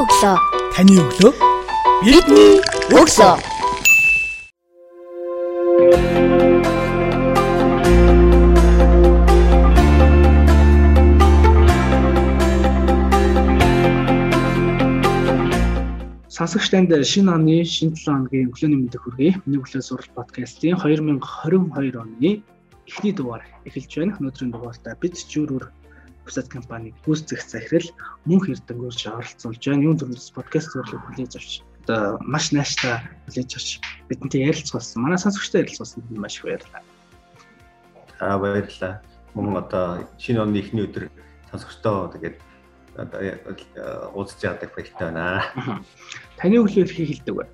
өглөө. Таны өглөө Бидний өглөө. Сонсогч танд шинэ оны шинэ 7 хоногийн өглөөний мэндийг хүргэе. Миний өглөө сурал подкастын 2022 оны эхний дугаар эхэлж байна. Өнөөдрийн дугаартаа бид жүүрүр бусад компаниг гүйцэтгэх захирал мөнх эрдэнгүүрч оролцуулж байна. Юун төрөөс подкаст зөвлөг хүлээж авч одоо маш нааштай хүлээж авч бидэнтэй ярилцсан. Манай сонсогчтой ярилцсан маш их баярлалаа. Аа баярлалаа. Мөн одоо шинэ оны эхний өдөр сонсогчтой тэгээд одоо уулзж байгааг баяртай байна. Таны хэрхий хэлдэг вэ?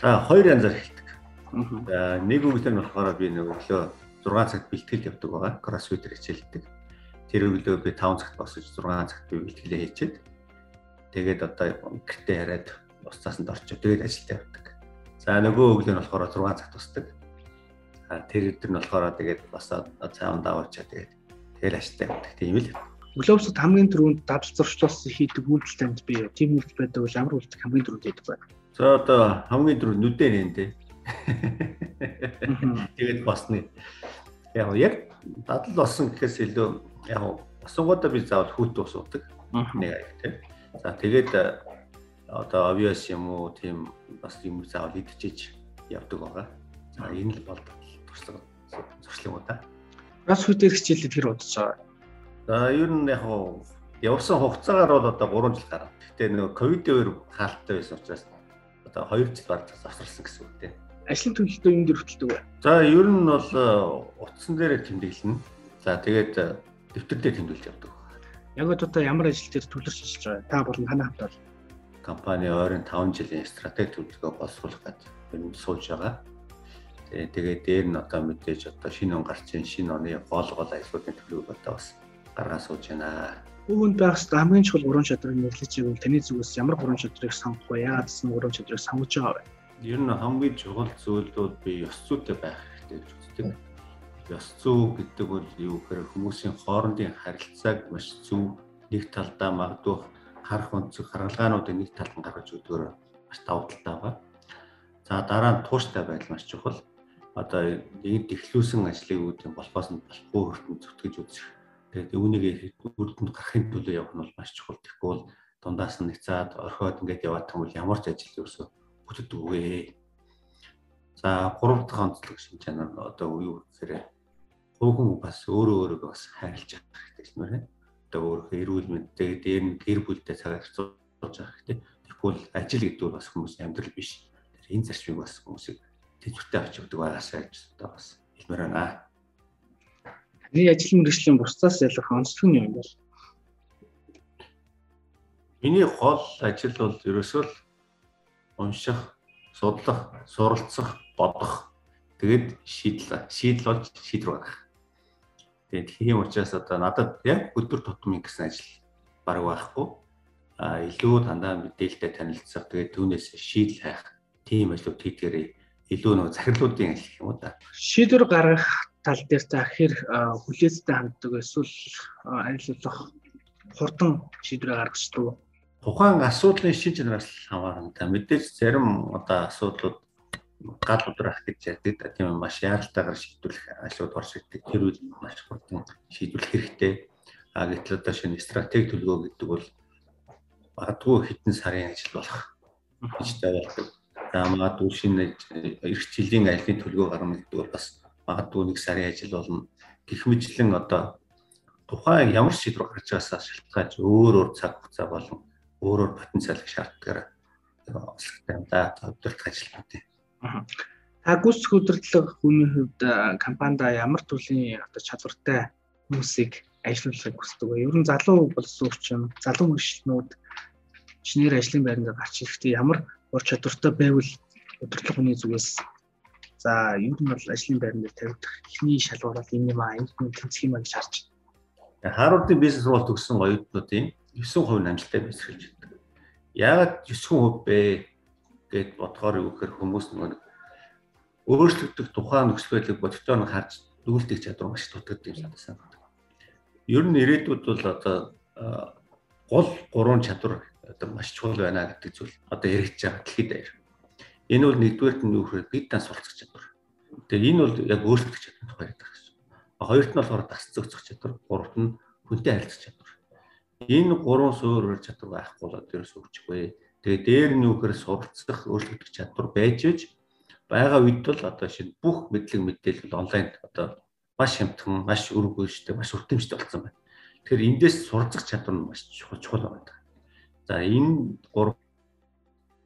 За хоёр янзаар хэлдэг. За нэг өглөө нь болохоор би нэг өглөө 6 цагт бэлтгэл явдаг байгаа. Кроссфит хичээлдэг. Тэр өглөө би 5 цагт босож 6 цагт би бэлтгэлээ хийчихэд тэгээд одоо гэртээ хараад ус цаасанд орчоо. Тэгээд ажилдаа явдаг. За нөгөө өглөө нь болохоор 6 цагт босдог. А тэр өдөр нь болохоор тэгээд босоод цааван даваачаа тэгээд тэгэл ажилдаа явдаг. Тийм л. Глобусд хамгийн түрүүнд дадал зуршлуулсан хийдэг үйлдэл танд би тийм үйлдэл байдаг бол ямар үйлдэл хамгийн түрүүнд хийдэг вэ? За одоо хамгийн түрүү нүдэн нэ. Тэгээд басны. Яг яг дадал болсон гэхээс илүү яг босонгуудаа би заавал хүүт ус уудаг. Нэг аяг тийм. За тэгээд одоо obvious юм уу тийм бас юм заавал идчихэж явдаг байгаа. За энэ л бол туршлага зуршлын удаа. Бас хөтөл хичээлд тэр удаж байгаа. За ер нь яг явсан хугацаагаар бол одоо 3 жил гарав. Гэхдээ нөгөө ковидын үеэр хаалттай байсан учраас одоо 2 жил баг завсарсан гэсэн үг тийм. Ажлын төлөлтөө юм үү? За ер нь бол утсан дээр тэмдэглэнэ. За тэгээд дэвтэр дээр тэмдэглэж явдаг. Яг одоо ямар ажил дээр төлөрч ажиллаж байгаа? Та болон танай хамт бол компани ойрын 5 жилийн стратеги төлөвлөгөө боловсруулах гэж нь сууж байгаа. Тэгээд дээр нь одоо мэдээж одоо шинэ он гарч ийн шинэ оны гол гол ажлуудын төлөвлөгөө одоо бас гаргаа сууж байна. Үүнд байх хамгийн чухал гурван чадрыг нэрлэж байвал таны зүгээс ямар гурван чадрыг сонгох вэ? Яагаад гэсэн гурван чадрыг сонгож байгаа вэ? Ер нь хамгийн чухал зүйлүүд би ёс зүйтэй байх хэрэгтэй гэж үздэг. Ёс зүй гэдэг бол юу гэхээр хүмүүсийн хоорондын харилцааг маш зөв нэг талдаа магадгүй харах өнцөг харгалгаануудыг нэг талд нь гаргаж өгдөөр маш давуу талтай байгаа. За дараа нь тууштай байдал маш чухал. Одоо нэг тэхлүүлсэн ажлыг үүдэн болохоос нь болохгүй хөртөнд зүтгэж үзэх Тэгээд үүнийг үрдэнд гарахын төлөө явах нь бол маш чухал. Тэгэхгүй бол дундаас нь нэцээд орхиод ингээд яваад том бол ямар ч ажил ерөөсөө бүтдэг үгүй. За гурав дахь онцлог шин чанар нь одоо юу гэхээр хувь бас өөрөө өөрийгөө бас хайрлаж явах хэрэгтэй юм байна. Одоо өөрөө эрүүл мэндтэй дээр нь гэр бүлтэй цагаар зарцуулж явах хэрэгтэй. Бол ажил гэдэг бол бас хүмүүсийн амьдрал биш. Тэр энэ зарчмыг бас хүмүүсийг тэнцвэртэй авч явдаг байгаасаа гэж одоо бас хэлмээр байна. Миний ажил мэргэжлийн бусдаас ялах онцлог нь юм бол Миний гол ажил бол ерөөсөө л унших, судлах, суралцах, бодох. Тэгээд шийдэл шийдэл болж шийдвэр гаргах. Тэгээд тийм учраас одоо надад яг өдөр тутмын гэсэн ажил баг байхгүй. А илүү дандаа мэдээлэлтэй танилцах, тэгээд түүнээс шийдэл хайх тийм ажлууд хийдгээрээ илүү нөгөө захирлуудын ажил юм да. Шийдвэр гаргах тал дээр за хэр хүлээцтэй ханддаг эсвэл арилуулах хурдан шийдвэр гаргацдаг. Тухайн асуудлын шин чанараас хамаарна. Та мэдээж зарим одоо асуудлууд гал удрах гэж ярьдаг. Тийм маш яаралтайгаар шийдвэрлэх ажлууд орж ирдэг. Тэр үл маш хурдан шийдвэрлэх хэрэгтэй. А гэтэл одоо шинэ стратеги төлгөө гэдэг бол магадгүй хэдэн сарын ажил болох гэж тайлбарладаг. За магадгүй шинэ эх жилийн ажлын төлгөө гаргана гэдэг бол бас магадгүй нэг сарын ажил болно. Гэх мэтлэн одоо тухайн ямар шийдвэр гарч байгаасаа шалтгаалж өөр өөр цаг хугацаа болон өөр өөр потенциалыг шаардлагаар ослогтой юм да төвдөрөх ажилтнууд. Та гүйцэтгэх удирдлага хүний хувьд компанид ямар төрлийн одоо чадвартай хүмүүсийг ажилуулахыг хүсдэг вэ? Ер нь залуу болсон учраас залуу мөрчлөнүүд чинээр ажлын байранд гарч ирэхдээ ямар ур чадвартай байвал удирдлага хүний зүгээс За ер нь бол ажлын байран дээр тавигдах эхний шалгуур бол энэ юм аа энэ хүн тэнцэх юм аа гэж харж байна. Харвардын бизнес руу төгссөн оюутнуудын 9% амжилттай бэлсгэлж байдаг. Яагаад 9% бэ гэд бодохоор юу гэхээр хүмүүс нэг өөрчлөгдөх тухайн нөхцөл байдлыг бодитоор нь харж дүүлдэг чадвар маш дутагддаг юм санагдсан. Ер нь ирээдүйд бол одоо гол гурван чадвар одоо маш чухал байна гэдэг зүйл одоо яригдж байгаа дэлхийд даяар. Энэ бол нэгдүгээр нь юу гэхээр бид тань суралцах чадвар. Тэгэхээр энэ бол яг өөрчлөлт чадвар тухай ярьдаг гэсэн. Хоёрт нь болохоор дасц зохицох чадвар, гуравт нь хүнтэй харилцах чадвар. Энэ гурван суурь чадвар байхгүй бол дээрс өгчихгүй. Тэгээ дээр гэхээр суралцах, өөрчлөгдөх чадвар байж иж байгаа үед бол одоо шинэ бүх мэдлэг мэдээлэл онлайн одоо маш хямдхан, маш өргөжтэй, маш өртөмжтэй болсон байна. Тэгэхээр эндээс суралцах чадвар нь маш чухал байна. За энэ гурав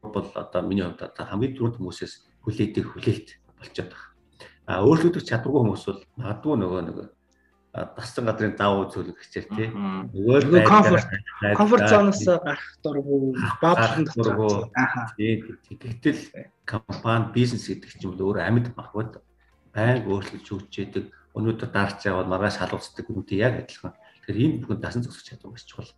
бол одоо миний хувьд одоо хамгийн түрүүнд хүмүүсээс хүлээдэг хүлээлт болчиход байна. А өөрчлөгдөх чадваргүй хүмүүс бол магадгүй нөгөө нэг дассан газрын давуу зүйл хичээл тий. Нөгөө комфорт комфорт зоноос гарах дурггүй, баадлан дурггүй. Тэгтэл компани бизнес гэдэг чинь өөрөө амьд махбод байнг өөрчлөж хөгжөөдөг. Өнөөдөр дарж яваад маргааш халуусдаг үнтэй яг адилхан. Тэгэхээр энэ бүхэн дасан зогсох чадвар маш чухал.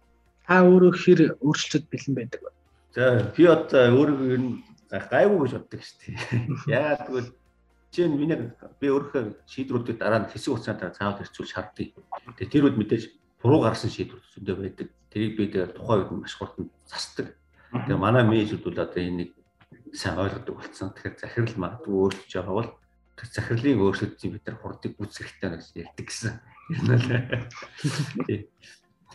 Та өөрөө хэр өөрчлөлт бэлэн байдаг вэ? За би одоо өөрөө ер нь гайгүй гэж боддог шүү дээ. Яагаад гэвэл чинь миний би өөрөө шийдвэрүүдийг дараа нь хэсэг хугацаанд цаавал хэрцүүл шаарддаг. Тэгээ тэр үед мэдээж буруу гарсан шийдвэр зөндөө байдаг. Тэрийг би тэгээ тухайн үед маш хурдан засдаг. Тэгээ манай менежүүд бол одоо энийг сайн ойлгодог болсон. Тэгэхээр захирал магадгүй өөрчлөж байгаа бол тэр захирлын өөрчлөлтийг бид нар хурдыг хэрэгтэй гэж ярьдаг гэсэн.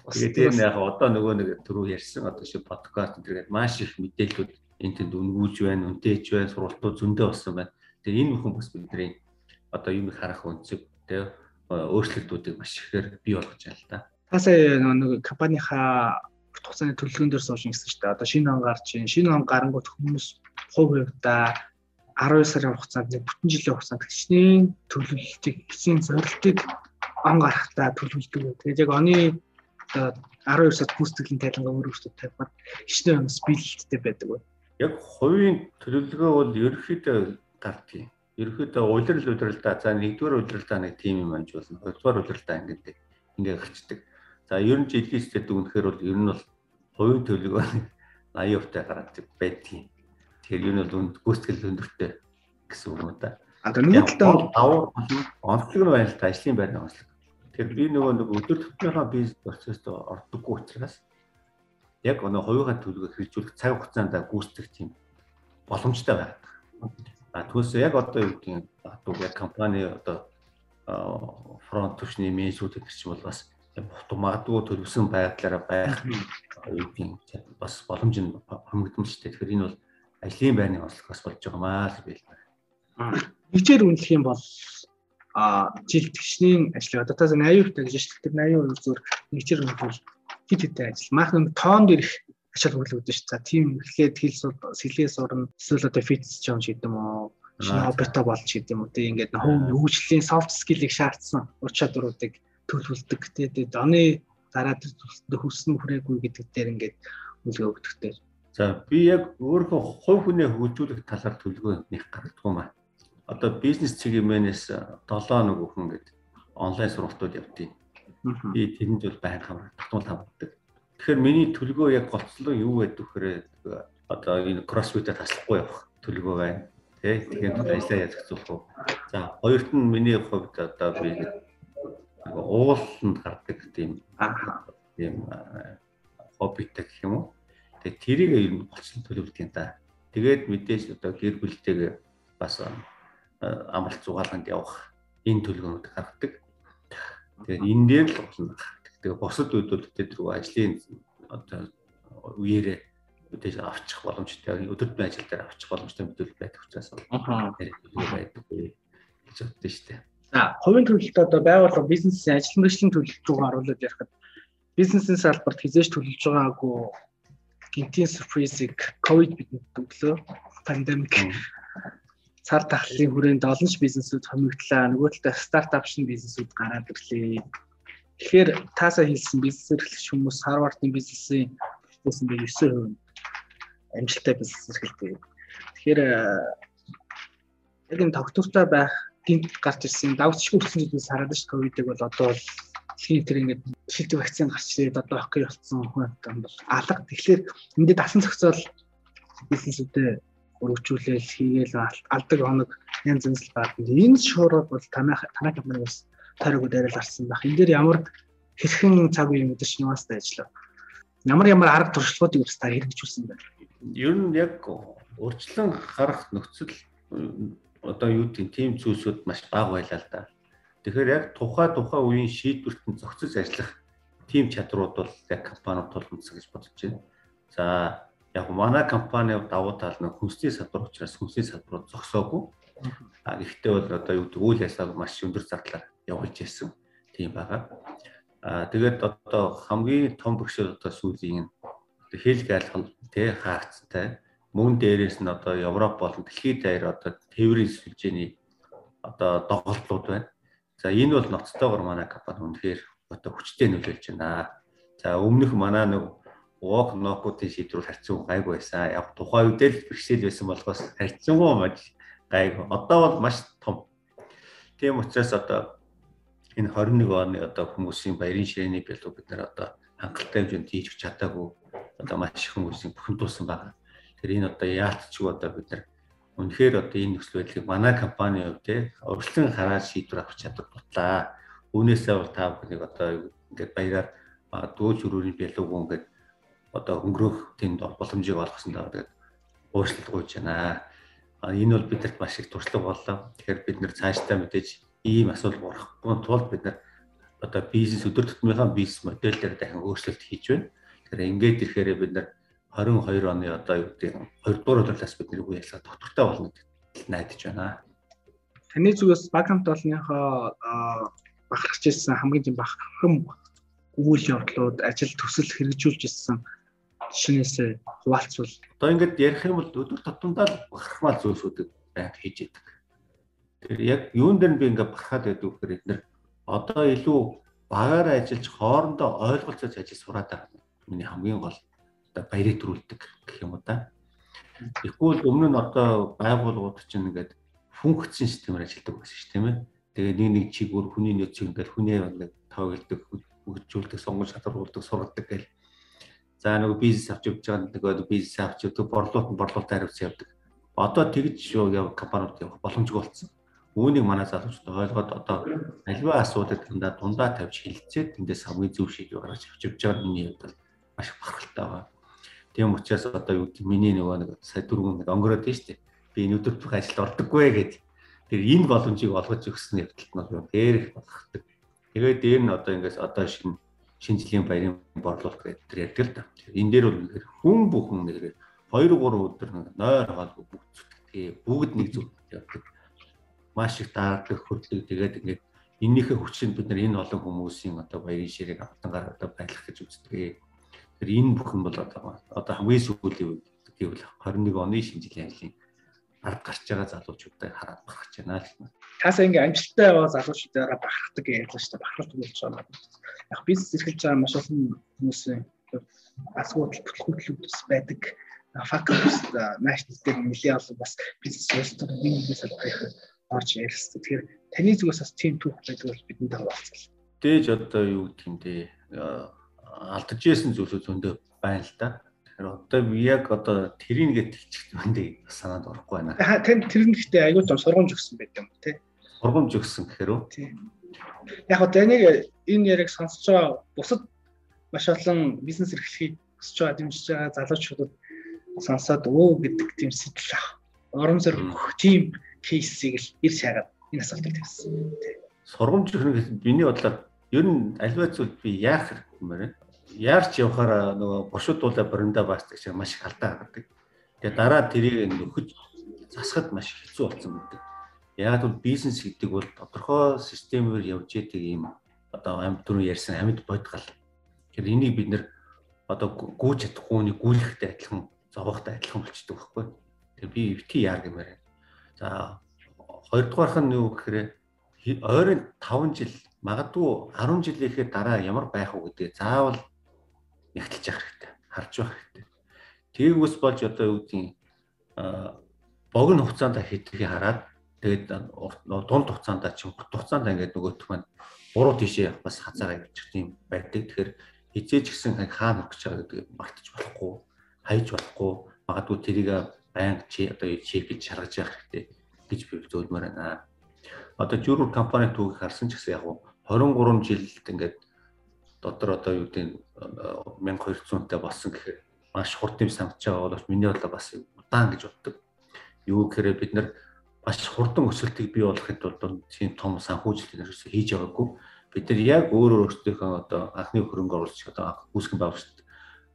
Тэгээд энэ яг одоо нөгөө нэг түрүү ярьсан одоо шиг подкаст гэдэг маш их мэдээлэлүүд энэ тэнд үнгүүлж байна, үнтэйж байна, сургалтууд зөндөө болсон байна. Тэгээ энэ бүхэн бас бидний одоо юм харах үнцэг тэгээ өөрчлөлтүүдийг маш ихээр бий болгож байна л да. Та сая нэг компанийнхаа хугацааны төлөвлөгөөн дээр сууж ингэсэн шүү дээ. Одоо шинэ он гарч ийн. Шинэ он гарангууд хүмүүс хувь хувьдаа 12 сарын хугацаанд нэг бүтэн жилийн хугацаанд хичнээн төлөвлөлтийг, хичнээн зорилтыг он гарахтаа төлөвлөдөг. Тэгээд яг оны 12 сард гүйцэтгэлийн тайлангаа өөр өөртөө тавьгаад хичнээн онос биелэлттэй байдаг бай. Яг хувийн төлөвлөгөө бол ерөөхдөө гардгийг. Ерөнхийдөө улирал улиралдаа за нэгдүгээр улиралдаа нэг тим юм амжуулна. Хоёрдугаар улиралдаа ингээд ингээд гарчдаг. За ер нь жилийн стэд үнэхээр бол ер нь бол хувийн төлөвлөгөө 80 хувьтай гаргадаг байдгийг. Тэгэхээр ер нь бол гүйцэтгэл өндөртэй гэсэн үг юм да. А тэр нэг талаа давуу онцлог нь байна л та ажлын байрны онцлог. Тэгэхээр би нөгөө нэг өдөр тутмынхаа бизнес процесст ордоггүй учраас яг өнөө хувийнхаа төлөвлөгөө хэрэгжүүлэх цаг хугацаанд гүйцэтгэх тийм боломжтой байна. А түүнээс яг одоо юу гэдгийг одоо яг компани одоо фронт төвчний менежүүд гэдэг чинь бол бас магадгүй төрөвсөн байдлаараа байх гэдгийг бас боломж нь дээ. Тэгэхээр энэ бол ажлын байрны онцлог бас болж байгаа маа л байна. Нэгжээр үнэлэх юм бол а жил тэгшний ажил одоо та 80% гэж. Тэр 80% зөв нэгжээр үнэлвэл хит хиттэй ажил. Маахан тоонд ирэх ачаал хөрлөгдөж ш. За тийм эхлээд хэл сур сэлгээ сурна. Эсвэл одоо фитнес ч гэдэм үү. Шинэ хоббито болж гэдэм үү. Тэг ингээд хөгжлийн софт скиллийг шаардсан ур чадваруудыг төлөвлөдөг. Тэгээд оны дараа төсөлтөд хүссэн хүрээгүй гэдэг дээр ингээд үлгээ өгдөгтэй. За би яг өөрөө хувь хүнээ хөгжүүлэх талаар төлөвлөгөө нэх гаргадгүй маа. Одоо бизнес цэгмээс 7 нэг өхөн гэдэг онлайн сургалтууд явдیں۔ Би тэрэнд бол байн хамраг татвал хамгадаг. Тэгэхээр миний төлгөө яг голцлоо юу байдаг вэхээр одоо энэ кроссфитээр таслахгүй явах төлгөө байна. Тэ тэгэхээр ажиллаа язгцуулах уу. За хоёрт нь миний хувьд одоо би ууланд гардаг тийм тийм хоббитэй гэх юм уу. Тэгээ тэрийг ер нь голцлон төлөвлөдөг юм да. Тэгээд мэдээж одоо гэр бүлтэйгээ бас амралт зугаалганд явах энэ төлөвлөгөөнүүд гаргадаг. Тэгээд энэ дээр л болно. Тэгээ босод үед бол тэр ажлын одоо үеэрээ үдээж авчих боломжтой өдөртний ажил дээр авчих боломжтой мэдээлэл байдаг учраас хэрэглээ байдаг гэж боддоо шүү дээ. За, хувийн төлөлт одоо байгууллага бизнесийн ажил мэргэжлийн төлөлт рүү харуулж ярихад бизнесийн салбарт хизээж төлөж байгаагүй гинтийн сюрпризыг ковид бидэнд өглөө пандемик цар тахлын хүрээнд олон ч бизнесүүд хомигдлаа. Нөгөө талаа стартап шин бизнесүүд гараад ирлээ Тэгэхээр таасаа хэлсэн бизнес эрхлэгч хүмүүс Harvard-ын бизнесийн би 9% амжилттай бизнес эрхэлдэг. Тэгэхээр яг энэ тогтвортой байх гинт гарч ирсэн давчгүй хүрсэн зүйлс хараад ш ковидыг бол одоо бол дэлхийн тэр ингээд шилдэг вакцины гарч ирээд одоо окей болсон хүн бол алга. Тэгэхээр эндээ дасан зохицол бизнесүүдэд өргөжүүлэл хийгээл алдаг хоног янз янз л байна. Энэ шуурууд бол танай танай компаниас тойрог дээрэл арсан байх. Энэ дээр ямар хэрхэн цаг үеийн мэдээж нюанстай ажиллав. ямар ямар арга туршлагуудыг бас та хэрэгжүүлсэн байна. Ер нь яг урьдчилан гарах нөхцөл одоо юу тийм тим зүйлсүүд маш бага байлаа л да. Тэгэхээр яг тухай тухай үеийн шийдвэрт нь зохицож ажиллах тим чадрууд бол яг компаниуд тулгымцсан гэж бодож байна. За яг манай компани давуу тал нь хүнсний салбар учраас хүнсний салбарууд зогсоогүй. А гэхдээ бол одоо юу гэдэг үйл ажиллагааг маш өндөр зардлаар явуулж ирсэн тийм байгаа. Аа тэгээд одоо хамгийн том бэрхшээл одоо сүүлийн хэл гайлхал тэ хаагцтай мөн дээрээс нь одоо Европ болон дэлхийд даяар одоо тээврийн сүлжээний одоо доголдлууд байна. За энэ бол ноцтойгоор манай компани үнэхээр одоо хүчтэй нөлөөлж байна. За өмнөх манай нэг walk knock-уудын шийдвэр харьцан гайгүй байсан. Яг тухайн үед л бэрхшээл байсан болохоос харьцангуй маш гайгүй. Одоо бол маш том. Тийм учраас одоо энэ 21 оны одоо хүмүүсийн баярын ширээний бэлүү бид нар одоо хангалттай хэмжээнд хийж чадаагүй одоо маш их хүмүүсийн бухимдуулсан байна. Тэр энэ одоо яалтчгүй одоо бид нар үнэхээр одоо энэ нөхцөл байдлыг манай компани хувьд те урьдчилан хараад шийдвэр авах чадвар тутлаа. Үүнээсээ бол та бүхнийг одоо ингээд баяраар дүүж өрөөний бэлүүг ингээд одоо өнгөрөх тэнд боломжийг олгосон даа тэгээд уушлал гуйж байна. Энэ бол бидэрт маш их туршлага боллоо. Тэгэхээр бид нэр цаашдаа мэдээж ийм асуудал бурахгүй тулд бид нар одоо бизнес өдөр тутмынхаа бизнес модель дээр дахин өөрчлөлт хийж байна. Тэгэхээр ингээд ирэхээр бид нар 22 оны одоо юу гэдэг 2 дугаар удаараас бид нэг үе ялгаа доктортой болно гэж найдаж байна. Таны зүгээс бакамт олныхоо бахархаж ирсэн хамгийн тийм бахархам үйл явдлууд ажил төсөл хэрэгжүүлж ирсэн шинээсээ хуваалцвал одоо ингээд ярих юм бол өдөр тутамдаа бахархмал зүйлсүүдийг байнга хийж яадаг Тэгэхээр яг юун дээр би ингээ барахад байдаг гэхээр эдгээр одоо илүү багаар ажиллаж хоорондоо ойлголцож ажил сураад байгаа. Миний хамгийн гол одоо баярыг төрүүлдэг гэх юм уу да. Тэгвэл өмнө нь одоо байгууллагууд чинь ингээд функцийн системээр ажилладаг байсан шүү тийм ээ. Тэгээ нэг нэг чигээр хүний нэг чиг ингээд хүнээ ингээд тоогддог, хөгжүүлдэг, сонгож шатруулдаг, сургадаг гэл. За нөгөө бизнес авч явж байгаа нөгөө бизнес авч явдаг, борлуулалт нь борлуулалтаар хариуцсан явдаг. Одоо тэгж яв компаниуд явах боломжгүй болсон. Үүнийг манай залуучууд ойлгоод одоо альва асуудыг дандаа дундаа тавьж хилцээд тэндээс хамгийн зөв шийдвэр гаргаж авч явж байгаа миний хувьд маш бахархалтай байгаа. Тийм учраас одоо юу гэдэг миний нөгөө нэг сая дөрвөн нэг өнгөрөөд тийм шүү дээ. Би энэ өдөртөх ажилд ордоггүй гэдэг. Тэр энэ боломжийг олгож өгсөн явдалт нь бол дээр их бахархдаг. Тэгээд дээр нь одоо ингээс одоо шинэ шинэ жилийн баярын борлуулалт гэдэг тэр ярьдаг л да. Энэ дээр бол хүн бүхэн нэр 2 3 өдөр нойр хаалгүй бүгд зүтгэдэг. Бүгд нэг зүг явдаг маш их даардлага хөдлөг тэгээд ингээд эннийхээ хүчинд бид нар энэ олон хүмүүсийн одоо баярын ширийг автангаар одоо байлгах гэж үздэг. Тэр энэ бүхэн бол одоо одоо хамгийн сүүлийн үед гэвэл 21 оны шинэ жилийн ажлын ард гарч байгаа залуучуудтай хараад бахарч байна л. Таасаа ингээ амжилттай байгаа залуучуудаараа бахархдаг шүү дээ. Бахархдаг болж байгаа. Яг бизнес эрхэлж байгаа маш олон хүмүүсийн асуудал бүтлгүүтлүүд байдаг. Факус наашнл дээр нэлээд олон бас бизнес ёстой нэг нэг салбарын орж ярилцдаг. Тэгэхээр таны зүгээс бас тийм түүх байдаг бол бидэнтэй хуваалцвал. Дээж одоо юу гэх юм бэ? Алдаж исэн зүйлүүд зөндөө байна л да. Тэгэхээр одоо яг одоо тэрийг нэгэ тэлчих юм санаанд орохгүй байна. Тань тэр нь гэхдээ аюул том сургамж өгсөн байт юм тий. Сургамж өгсөн гэхээр үү? Тий. Яг одоо энийг энэ яриг сонсож байгаа бусад маш олон бизнес эрхлэхийг хүсэж байгаа дэмжиж байгаа залуучуудад сонсоод өө гэдэг тийм сэтэл ах. Орон зөр тийм кейсийг л ир шагаад энэ асуултыг тавьсан. Сургамж ихнэ миний бодлоор ер нь альва зүйл би яах хэрэгтэй юм бэ? Яарч явахаар нөгөө бошуудуулаа боринда баасдаг шиг маш их алдаа гаргадаг. Тэгээ дараа тэрийг нөхөж засахад маш хэцүү болсон байдаг. Яг бол бизнес гэдэг бол тодорхой системээр явж идэг юм одоо амьд түрүү ярьсан амьд бодгал. Тэгэхээр энийг бид нэр одоо гүйж чадахгүй нэг гүйлэхтэй адилхан зовоохтой адилхан болчдөг байхгүй. Тэгээ би өвти яар гэмээр. За хоёрдугаарх нь юу гэхээр ойрын 5 жил магадгүй 10 жилийнхээ дараа ямар байх вэ гэдэг заавал ягтлж явах хэрэгтэй. Харж байх хэрэгтэй. Тээгүүс болж одоо юу гэдгийг богино хугацаанд хэдгийг хараад тэгээд дунд хугацаанд чи хурд хугацаанд ингээд нөгөөх маань буруу тийшээ бас хазаараа явчих тийм байдаг. Тэгэхээр хизээч гисэн хаана өгч байгаа гэдэг мартаж болохгүй, хайж болохгүй. Магадгүй тэрийг байнга чи одоо чек гэж шаргаж явах хэрэгтэй гэж би зөөлмөр байна. Одоо журуур компани түүхийг харсан ч гэсэн яг 23 жилд ингээд дотор одоо юу гэдэг 1200-тай болсон гэхээр маш хурд юм санагч байгаа боловч миний бодлоо бас удаан гэж боддог. Юу гэхээр бид нар маш хурдан өсөлтийг бий болгохын тулд тийм том санхүүжилтийг ерөөсөө хийж байгаагүй. Бид нар яг өөрөөр өөрсдийнхөө одоо анхны хөрөнгө оруулалт одоо үүсгэн байгуулалт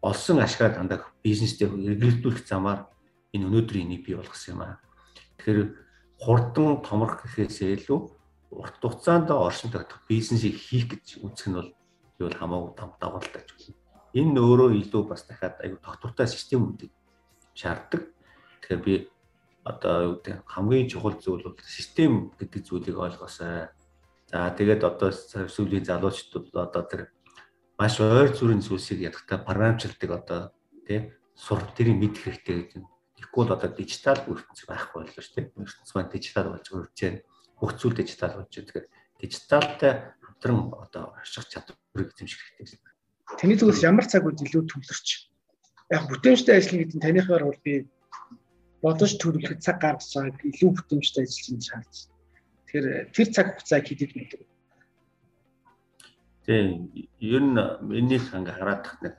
олсон ашгаа дандаа бизнестэй эргэлдүүлэх замаар энэ өнөөдрийн энийг бий болгосон юм аа. Тэгэхээр хурдан томрох гэхээсээ илүү урт хугацаанд оршин тогтох бизнесийг хийх гэж үзэх нь бол юу бол хамаагүй давгаалтай ч юм. Энэ өөрөө илүү бас дахиад аюу тогтвортой системүүдийг шаарддаг. Тэгэхээр би одоо юу гэдэг хамгийн чухал зүйл бол систем гэдэг зүйлийг ойлгосоо. За тэгээд одоо сүүлийн залуучдад одоо тэр маш ойр зүрийн зүйлсийг ядахтаа параметруудыг одоо тий сур тэрийг мэдэх хэрэгтэй гэдэг. Тэгэхгүй бол одоо дижитал ертөнц байхгүй боллоо шүү дээ. ертөнц маань дижитал болж өрж байна бүх зүйл дижитал болж байгаа. Тэгэхээр дижиталтай хамтран одоо ашиг чадварыг эзэмших хэрэгтэй. Таны зүгээс ямар цаг үед илүү төвлөрч яг бүтээмжтэй ажиллана гэдэг нь таныхаар бол би бодож төрөлхөд цаг гаргаж байгааг илүү бүтээмжтэй ажиллаж шаардж. Тэгэхээр тэр цаг хугацааг хэдэд мэддэг. Тийм, ер нь энэних ингээ хараад тах нэг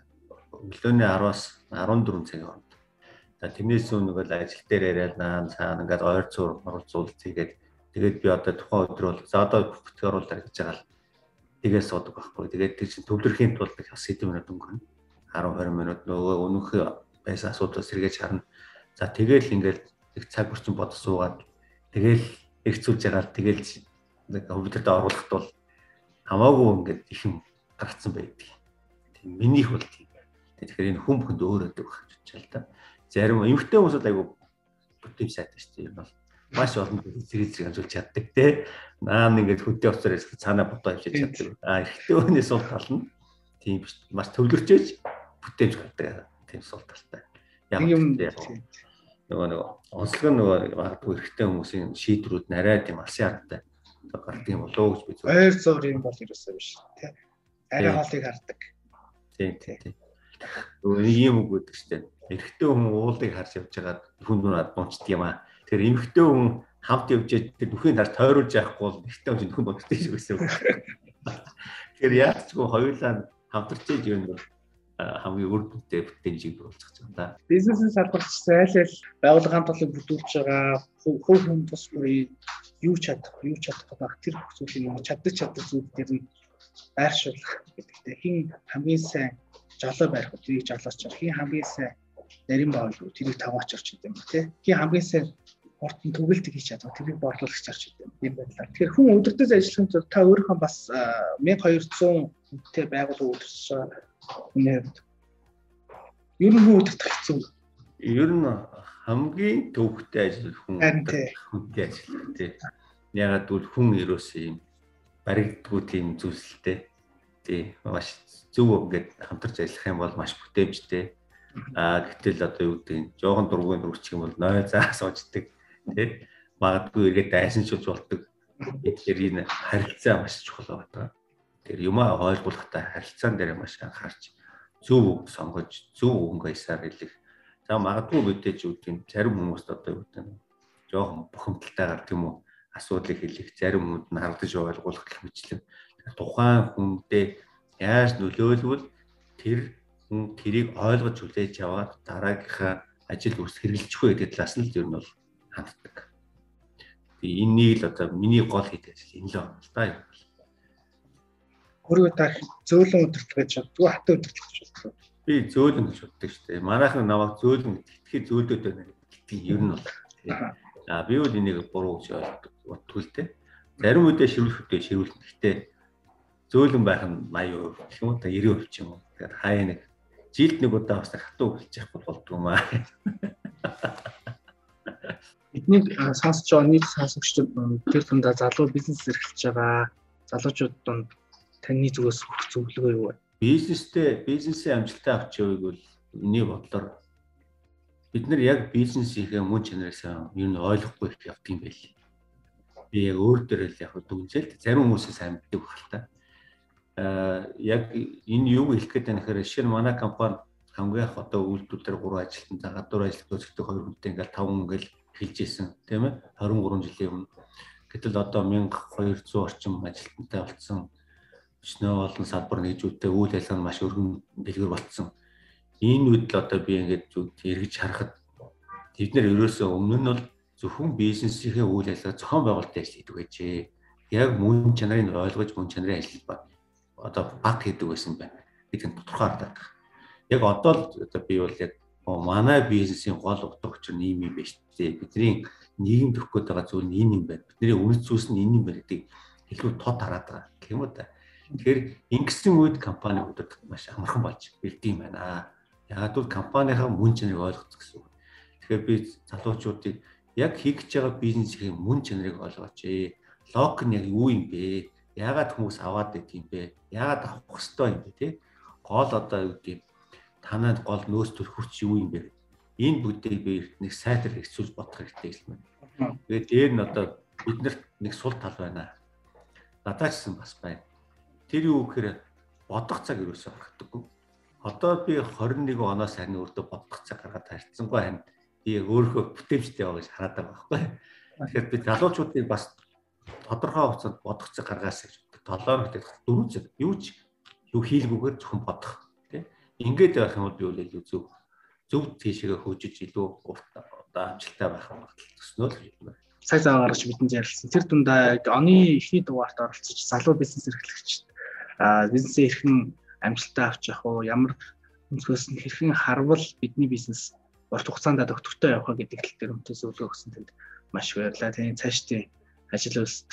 өглөөний 10-аас 14 цагийн хооронд. За тэрнээс өмнө нэг ажил дээр яриад наа цаана ингээд ойр зур оролцуулалт хийгээд Тэгээд би одоо тухайн өдөр бол за одоо бүтгэр оруулаад гэж байгаа л тэгээс суудаг байхгүй. Тэгээд тэр чинь төвлөрхийн тулд бас хэдэн минут өнгөрнө. 10 20 минут нөгөө өнөөхөө байсан асуудал сэргээж харна. За тэгээл ингээл их цаг үрчин бодож суугаад тэгээл эргцүүлж ягаад тэгээл нэг компьютерт оруулахт бол хамаагүй ингээд их юм гарцсан байдаг. Тийм минийх бол тийм. Тэгэхээр энэ хүн бүхэнд өөр байх гэж байна л да. Зарим эмгтэй хүмүүсд айгу бүтэм сайтай шүү дээ. Энэ бол маш олон зэрэг зэрэг амжуулж чаддаг те. Наан ингээд хөдөө уцаар ирэх цаанаа бодоо авчиж чаддаг. А эрэгтэй хүнээс сул тал нь тийм биш. Маш төвлөрчөөж бүтээж гардаг. Тийм сул талтай. Яг юм нөгөө нөгөө онцлог нь нөгөө магадгүй эрэгтэй хүмүүсийн шийдвэрүүд нарай тийм алсын аргатай гардаг юм болоо гэж би зөв. Ойр зур юм бол ерөөсөө биш тий. Арай хоолыг хардаг. Тийм тийм. Нөгөө нэг юм үг гэдэг чинь эрэгтэй хүн уулыг харж явж байгаа хүн нүрад дунчдаг юм аа Тэр эмхтэй хүн хамт явж тэр бүхний таар тойруулж яахгүй бол эртний хүн нөхөн боддог шүү гэсэн үг. Тэгэхээр яаж ч гоо хоёулаа хамтарч иж юм бол хамгийн үр дүнтэй бүтээнжийгруулах гэж байна. Бизнесийн салбарт айл айл байгууллагын толыг бүтүүлж байгаа хөв хүн тус бүрий юу чадах, юу чадах байх тэр бүх зүйлийг чаддаг чаддаг зүйл дээр нь байршуулах гэдэгтэй. Хин хамгийн сайн жолоо барих үү, тэрийг жолооч. Хин хамгийн сайн нарийн баавал үү, тэрийг таваач орч гэдэг юм тий. Хин хамгийн сайн хурдан төгөлт хийж чадваа тэрийг борлуулагч зарч идэв юм байна. Тэгэхээр хүн өдөртөөс ажиллахын тулд та өөрийнхөө бас 1200 хүнтэй байгууллага үүсгэж хүний хувьд ер нь хүн өдөртөх хэцүү. Ер нь хамгийн төвхтэй ажиллах хүн хүнтэй ажиллах тий. Ягаад гэвэл хүн ерөөсөө юм баригддгүй тийм зүйлсэлтэй. Тий. Маш зөв ингээд хамтарч ажиллах юм бол маш бүтээмжтэй. А гэтэл одоо юу гэдэг нь жоохон дургуун дурчих юм бол ной заа сууждаг тий магадгүй эргээд дайсан шилж болдог. Тэгэхээр энэ харилцаа маш чухал байна. Тэр юмаа ойлгуулахдаа харилцаан дээр маш анхаарч зөв үг сонгож зөв өнгө аясаар хэлэх. За магадгүй мэдээж гэдэг зарим хүмүүст одоо юу гэдэг нь жоохон бухимдалтайгаар тийм үү асуудлыг хэлэх зарим хүнд нь хардаж ойлгуулах гэх мэтлэн тухайн хүндээ яаж нөлөөлвөл тэр хүн тэрийг ойлгож хүлээж аваад дараагийнхаа ажил үрс хэрэгжилчих вэ гэдэг талаас нь л ер нь бол ханддаг. Тэгээ энийг л одоо миний гол хийдэг ажил энэ л байна л да юм. Өөрөө та зөөлөн өдөрт гэж боддгоо хатаа өдөрт гэж боддгоо. Би зөөлөн гэж боддог шүү дээ. Манайхан намайг зөөлөн итгэхий зөөлөд байна гэдэг ер нь бол. А би бол энийг буруу гэж боддгоо л дээ. Зарим үедээ ширүүлэхдээ ширүүлнэ. Гэхдээ зөөлөн байх нь 80% гэх юм уу та 90% ч юм уу. Тэгэхээр хаяа нэг жилд нэг удаа бас хатуу хэлж явах болдгоо маа. бидний сонсож байгаа нийт сонсогчдод тэр тундаа залуу бизнес эрхэлж байгаа залуучууд донд таны зүгээс өгөх зөвлөгөө юу вэ? Бизнестэй бизнесийн амжилтаа авч явыг бол миний бодлоор бид нар яг бизнесийнхээ мөн чанараас юу н ойлгохгүй их явдсан байл. Би яг өөр дээр л яг дүнжэлт зарим хүмүүсээс амьддаг баг та. Аа яг энэ юу хэлэх гээд байна гэхээр жишээ нь манай компани хамгийн их одоо үйлдвэр дээр 3 ажилтан за гадуур ажилтнууд зөвхөн 2 хүнтэй ингээл 5 хүн ингээл хэлж исэн тийм ээ 23 жилийн өмнө гэтэл одоо 1200 орчим ажилтнтай болсон өчнөө олон салбар нэгжүүдтэй үйл ажиллагаа маш өргөн дэлгэр болцсон. Энэ үед л одоо би ингээд эргэж харахад бид нэр ерөөсөө өмнө нь бол зөвхөн бизнесийнхээ үйл ажиллагаа зохион байгуулалтын ажил хийдэг байжээ. Яг мөн чанарыг ойлгож мөн чанарын ажил ба одоо баг хийдэг байсан байна. Бид энэ тодорхой хардаад байна. Яг одоо л одоо би бол яг манай бизнесийн гол утга учир нь юм юм байна шүү дээ. Бидний нийгэм төрөх гээд байгаа зүйл нь энэ юм байна. Бидний үнэт зүйлс нь энэ юм байна гэдгийг илүү тод хараад байгаа. Гэх юм уу та. Тэгэхээр ингэсэн үед компани өдөр маш амархан болж бэлдээ юм байна. Яг л компанийнхаа мөн чанарыг ойлгох гэсэн үг. Тэгэхээр би залуучуудыг яг хийж байгаа бизнесийн мөн чанарыг ойлгооч ээ. Лог нь яг юу юм бэ? Яагаад хүмүүс аваад байт юм бэ? Яагаад авах хэвээр юм бэ те? Гол одоо юу гэдэг танад гол нөөц төр хүч юу юм бэ? Энэ бүдийг би нэг сайтар хэцүүл бодох хэрэгтэй юм байна. Тэгээд дээр нь одоо биднэрт нэг сул тал байна. Надад ч гэсэн бас байна. Тэр юу гэхээр бодох цаг юусоо харагдаггүй. Одоо би 21 оноос харин өөртөө бодох цаг гаргаад харьцсангүй харин би өөрөө бүтээмжтэй байгаа гэж хараад байгаа байхгүй. Тэгэхээр би залуучуудыг бас тодорхой хугацаанд бодох цаг гаргаас гэж толоор гэдэг дөрөв цаг юу ч юу хийлгүүгээр зөвхөн бодох тийм ингээд байх юм бол би үл илүү зөв зөв тийшээ хөгжиж илүү урт одоо амжилттай байх магадлал төснөө л гэж байна. Цаг зав гаргаж бидний ярилцсан. Тэр дундаа оны ихний дугаарт оролцож залуу бизнес эрхлэгчид а бизнесээ хэрхэн амжилттай авч явах уу ямар өнцгөөс нь хэрхэн харвал бидний бизнес урт хугацаанд доктортой явах гэдэг тал дээр өмтөө зөвлөгөө өгсөн тэнд маш баярлалаа. Таны цаашдын ажил үйлсэд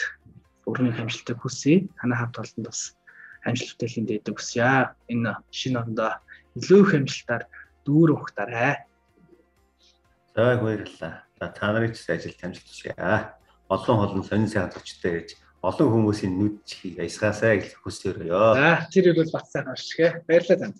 өрнөний амжилтыг хүсье. Танай хамт олонд бас амжилт бүтээлийн дэдэг хүсье. Энэ шинэ ондоо илүү их амжилтаар дүүр ухтаарай. За баярлалаа. За та нарыг ч ажилд амжилт хүсье. Олон олон сонин сайхан зочтой гэж олон хүмүүсийн нүд чихийг аясгаасаа гэж хүсээрээ. За тэр бол бат сайхан оршгэ. Баярлалаа танд.